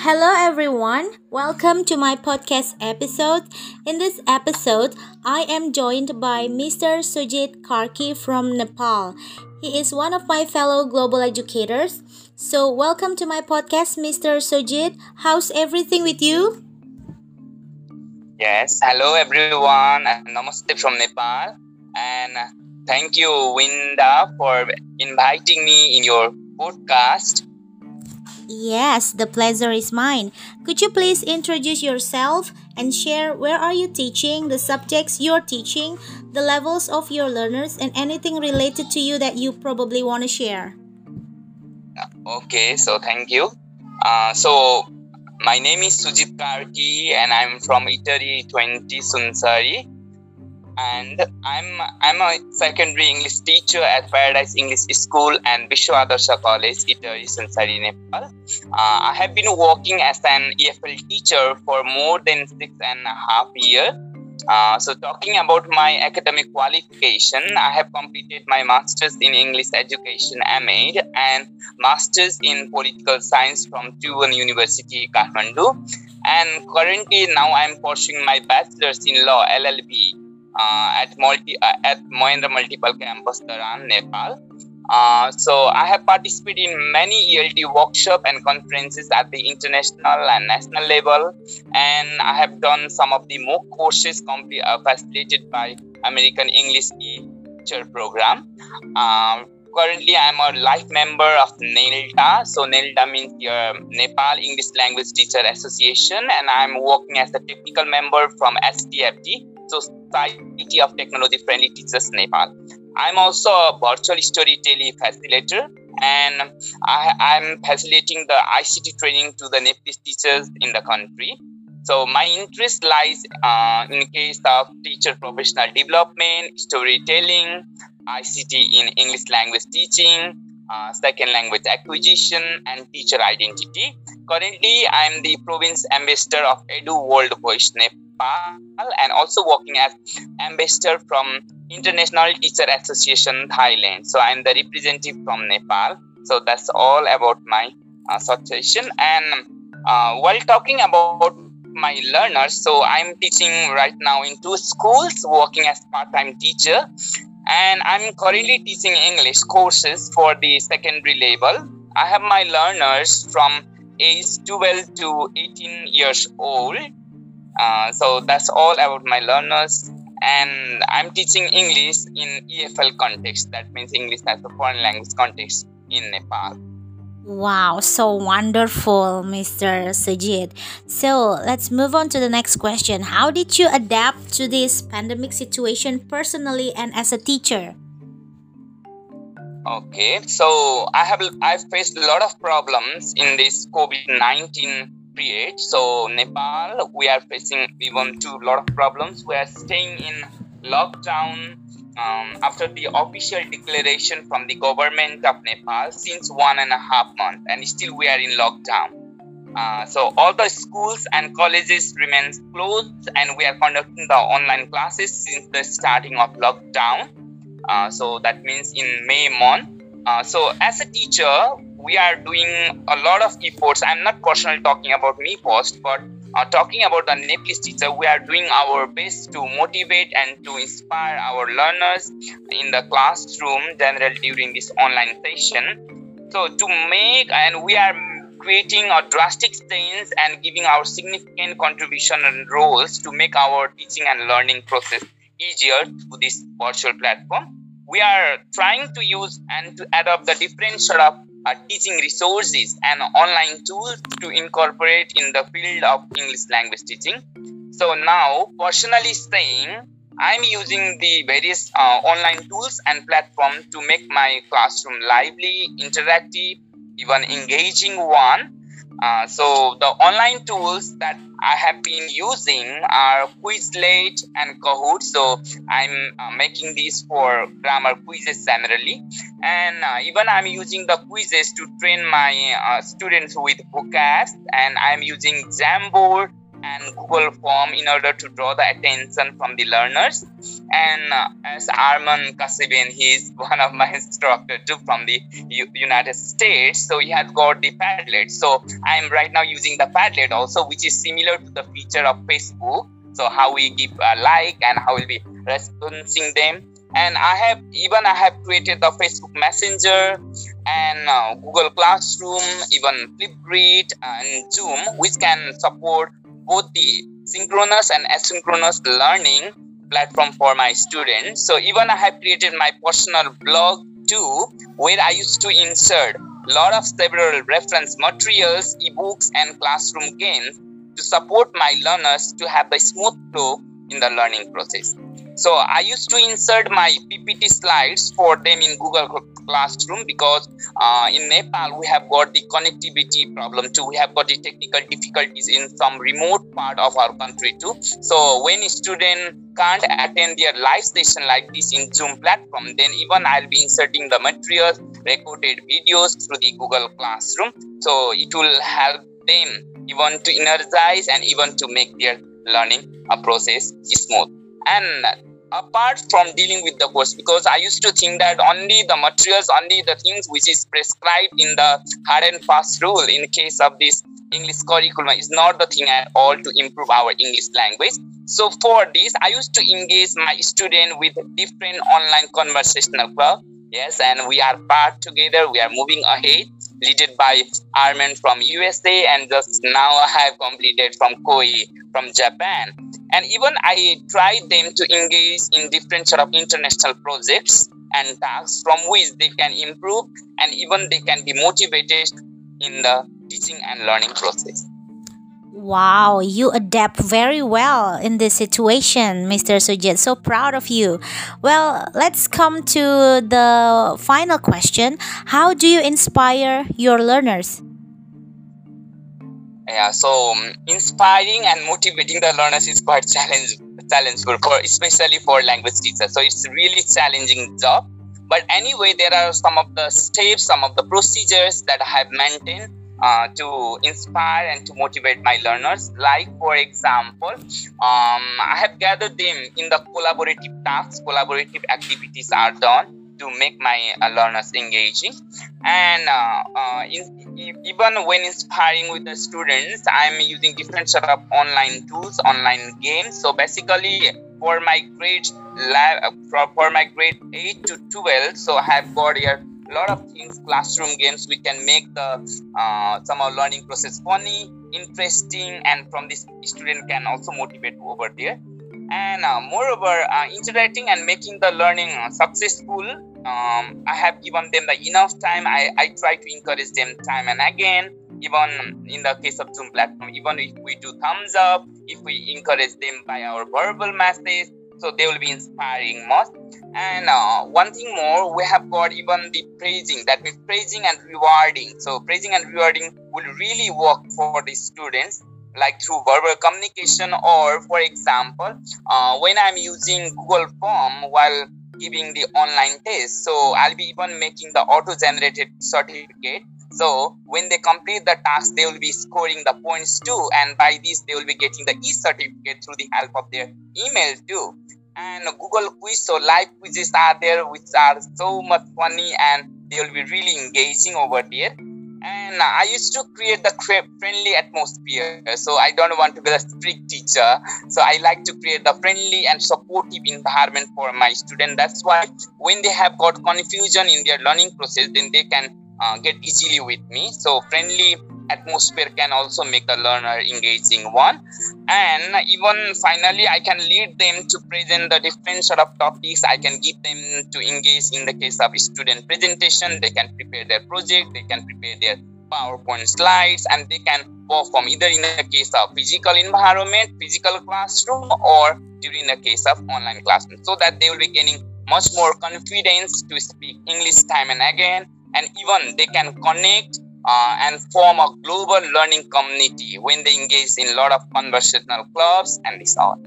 Hello, everyone. Welcome to my podcast episode. In this episode, I am joined by Mr. Sujit Karki from Nepal. He is one of my fellow global educators. So, welcome to my podcast, Mr. Sujit. How's everything with you? Yes, hello everyone. Namaste from Nepal. And thank you, Winda, for inviting me in your podcast. Yes, the pleasure is mine. Could you please introduce yourself and share where are you teaching, the subjects you're teaching, the levels of your learners, and anything related to you that you probably want to share? Okay, so thank you. Uh, so my name is Sujit Karki and I'm from Itahari 20 Sunsari and I'm I'm a secondary English teacher at Paradise English School and Vishwa College, Itahari, Sunsari, Nepal. Uh, I have been working as an EFL teacher for more than six and a half years. Uh, so, talking about my academic qualification, I have completed my master's in English education (MA) and master's in political science from Tribhuvan University, Kathmandu. And currently, now I'm pursuing my bachelor's in law (LLB) at multi uh, at Mahendra Multiple Campus, Dharan, Nepal. Uh, so I have participated in many ELT workshop and conferences at the international and national level, and I have done some of the MOOC courses uh, facilitated by American English Teacher Program. Um, currently, I'm a life member of NELTA. So NELTA means your Nepal English Language Teacher Association, and I'm working as a technical member from STFT, Society of Technology Friendly Teachers Nepal. I'm also a virtual storytelling facilitator and I, am facilitating the ICT training to the Nepalese teachers in the country. So my interest lies uh, in case of teacher professional development, storytelling, ICT in English language teaching, uh, second language acquisition, and teacher identity. Currently, I am the province ambassador of Edu World Voice Nepal Nepal and also working as ambassador from International Teacher Association Thailand. So I'm the representative from Nepal. So that's all about my uh, association. And uh, while talking about my learners, so I'm teaching right now in two schools, working as part-time teacher, and I'm currently teaching English courses for the secondary level. I have my learners from age 12 to 18 years old uh, so that's all about my learners and i'm teaching english in efl context that means english as a foreign language context in nepal Wow, so wonderful, Mr. Sujit. So let's move on to the next question. How did you adapt to this pandemic situation personally and as a teacher? Okay, so I have I've faced a lot of problems in this COVID nineteen period. So Nepal, we are facing even two lot of problems. We are staying in lockdown um, after the official declaration from the government of Nepal since one and a half month, and still we are in lockdown. Uh, so all the schools and colleges remain closed, and we are conducting the online classes since the starting of lockdown. Uh, so that means in May month. Uh, so as a teacher, we are doing a lot of efforts. I'm not personally talking about me first, but uh, talking about the Nepalese teacher, we are doing our best to motivate and to inspire our learners in the classroom generally during this online session. So to make and we are creating a drastic change and giving our significant contribution and roles to make our teaching and learning process easier to this virtual platform. We are trying to use and to adopt the different sort of uh, teaching resources and online tools to incorporate in the field of English language teaching. So now, personally saying, I'm using the various uh, online tools and platforms to make my classroom lively, interactive, even engaging one uh, so the online tools that I have been using are Quizlet and Kahoot. So I'm uh, making these for grammar quizzes generally, and uh, even I'm using the quizzes to train my uh, students with vocab. And I'm using Jamboard and Google Form in order to draw the attention from the learners. And uh, as Arman Kasibin, he is one of my instructor too from the U- United States. So he has got the Padlet. So I am right now using the Padlet also, which is similar to the feature of Facebook. So how we give a like and how we'll be responding them. And I have even I have created the Facebook Messenger and uh, Google Classroom, even Flipgrid and Zoom, which can support both the synchronous and asynchronous learning platform for my students. So even I have created my personal blog too, where I used to insert a lot of several reference materials, ebooks, and classroom games to support my learners to have a smooth flow in the learning process. So I used to insert my PPT slides for them in Google Classroom because uh, in Nepal we have got the connectivity problem too. We have got the technical difficulties in some remote part of our country too. So when a student can't attend their live session like this in Zoom platform, then even I'll be inserting the materials, recorded videos through the Google Classroom. So it will help them even to energize and even to make their learning a process smooth. And apart from dealing with the course because i used to think that only the materials only the things which is prescribed in the hard and fast rule in case of this english curriculum is not the thing at all to improve our english language. So for this i used to engage my student with different online conversational club. Yes and we are part together. We are moving ahead led by armin from usa and just now i have completed from koi from japan and even i tried them to engage in different sort of international projects and tasks from which they can improve and even they can be motivated in the teaching and learning process Wow, you adapt very well in this situation, Mr. Sujit. So proud of you. Well, let's come to the final question. How do you inspire your learners? Yeah so um, inspiring and motivating the learners is quite challenge challenging for especially for language teachers. So it's really challenging job. But anyway there are some of the steps some of the procedures that i have maintained uh, to inspire and to motivate my learners. Like for example um, i have gathered them in the collaborative tasks collaborative activities are done to make my uh, learners engaging. And uh, uh, in, even when inspiring with the students i'm using different sort of online tools online games. So basically for my grade lab uh, for, my grade 8 to 12 so i have got a lot of things classroom games. We can make the uh, some learning process funny interesting and from this student can also motivate over there. And uh, moreover uh, interacting and making the learning successful um, I have given them the enough time. I, I try to encourage them time and again. Even in the case of Zoom platform, even if we do thumbs up, if we encourage them by our verbal message, so they will be inspiring most. And uh, one thing more, we have got even the praising, that means praising and rewarding. So praising and rewarding will really work for the students like through verbal communication or for example uh, when i'm using google form while giving the online test. So hmm. I'll be even making the auto generated certificate. So when they complete the task, they will be scoring the points too. And by this, they will be getting the e-certificate through the help of their email too. And Google Quiz, so live quizzes are there, which are so much funny and they will be really engaging over there and I used to create the friendly atmosphere. So I don't want to be a strict teacher. So I like to create the friendly and supportive environment for my student. That's why when they have got confusion in their learning process, then they can uh, get easily with me. So friendly atmosphere can also make the learner engaging one. And even finally i can lead them to present the different sort of topics. I can give them to engage in the case of student presentation. They can prepare their project they can prepare their powerpoint slides and they can perform either in the case of physical environment physical classroom or during the case of online classroom so that they will be gaining much more confidence to speak english time and again. And even they can connect uh, and form a global learning community when they engage in a lot of conversational clubs and this all.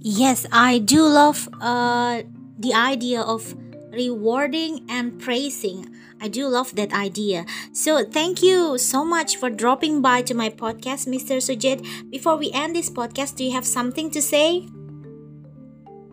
Yes, I do love uh, the idea of rewarding, and praising. I do love that idea. So, thank you so much for dropping by to my podcast, Mr. Sujit. Before we end this podcast, do you have something to say?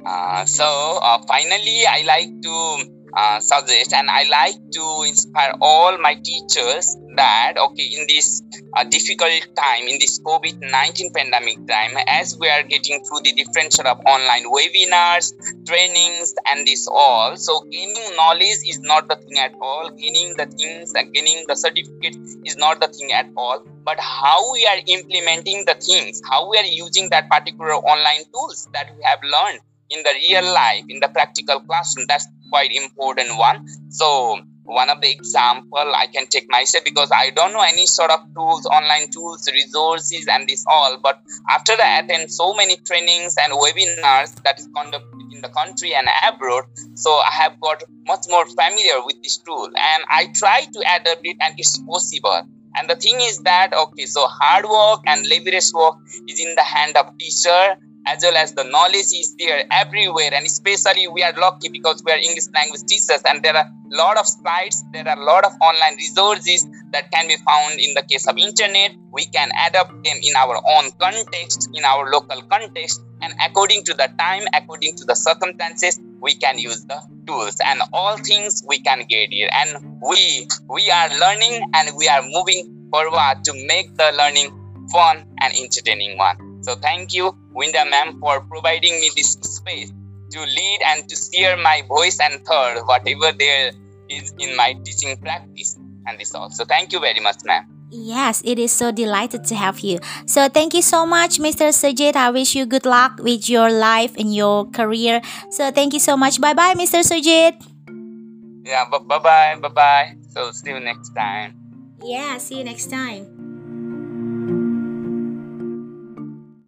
Uh, so, uh, finally, I like to uh, suggest and i like to inspire all my teachers that okay in this uh, difficult time in this covid-19 pandemic time as we are getting through the different sort of online webinars trainings and this all so gaining knowledge is not the thing at all. Gaining the things and gaining the certificate is not the thing at all. But how we are implementing the things how we are using that particular online tools that we have learned in the real life in the practical classroom that's quite important one. So one of the example i can take myself because i don't know any sort of tools online tools resources and this all but after i attend so many trainings and webinars that is conducted in the country and abroad so i have got much more familiar with this tool and i try to adapt it and it's possible. And the thing is that okay so hard work and laborious work is in the hand of teacher as well as the knowledge is there everywhere and especially we are lucky because we are english language teachers and there are a lot of sites there are a lot of online resources that can be found in the case of internet. We can adapt them in our own context in our local context and according to the time according to the circumstances we can use the tools and all things we can get here. And we we are learning and we are moving forward to make the learning fun and entertaining one so thank you, Winda ma'am, for providing me this space to lead and to share my voice and thought, whatever there is in my teaching practice and this all. So thank you very much, ma'am. Yes, it is so delighted to have you. So thank you so much, Mr. Sujit. I wish you good luck with your life and your career. So thank you so much. Bye bye, Mr. Sujit. Yeah, bye bye, bye bye. So see you next time. Yeah, see you next time.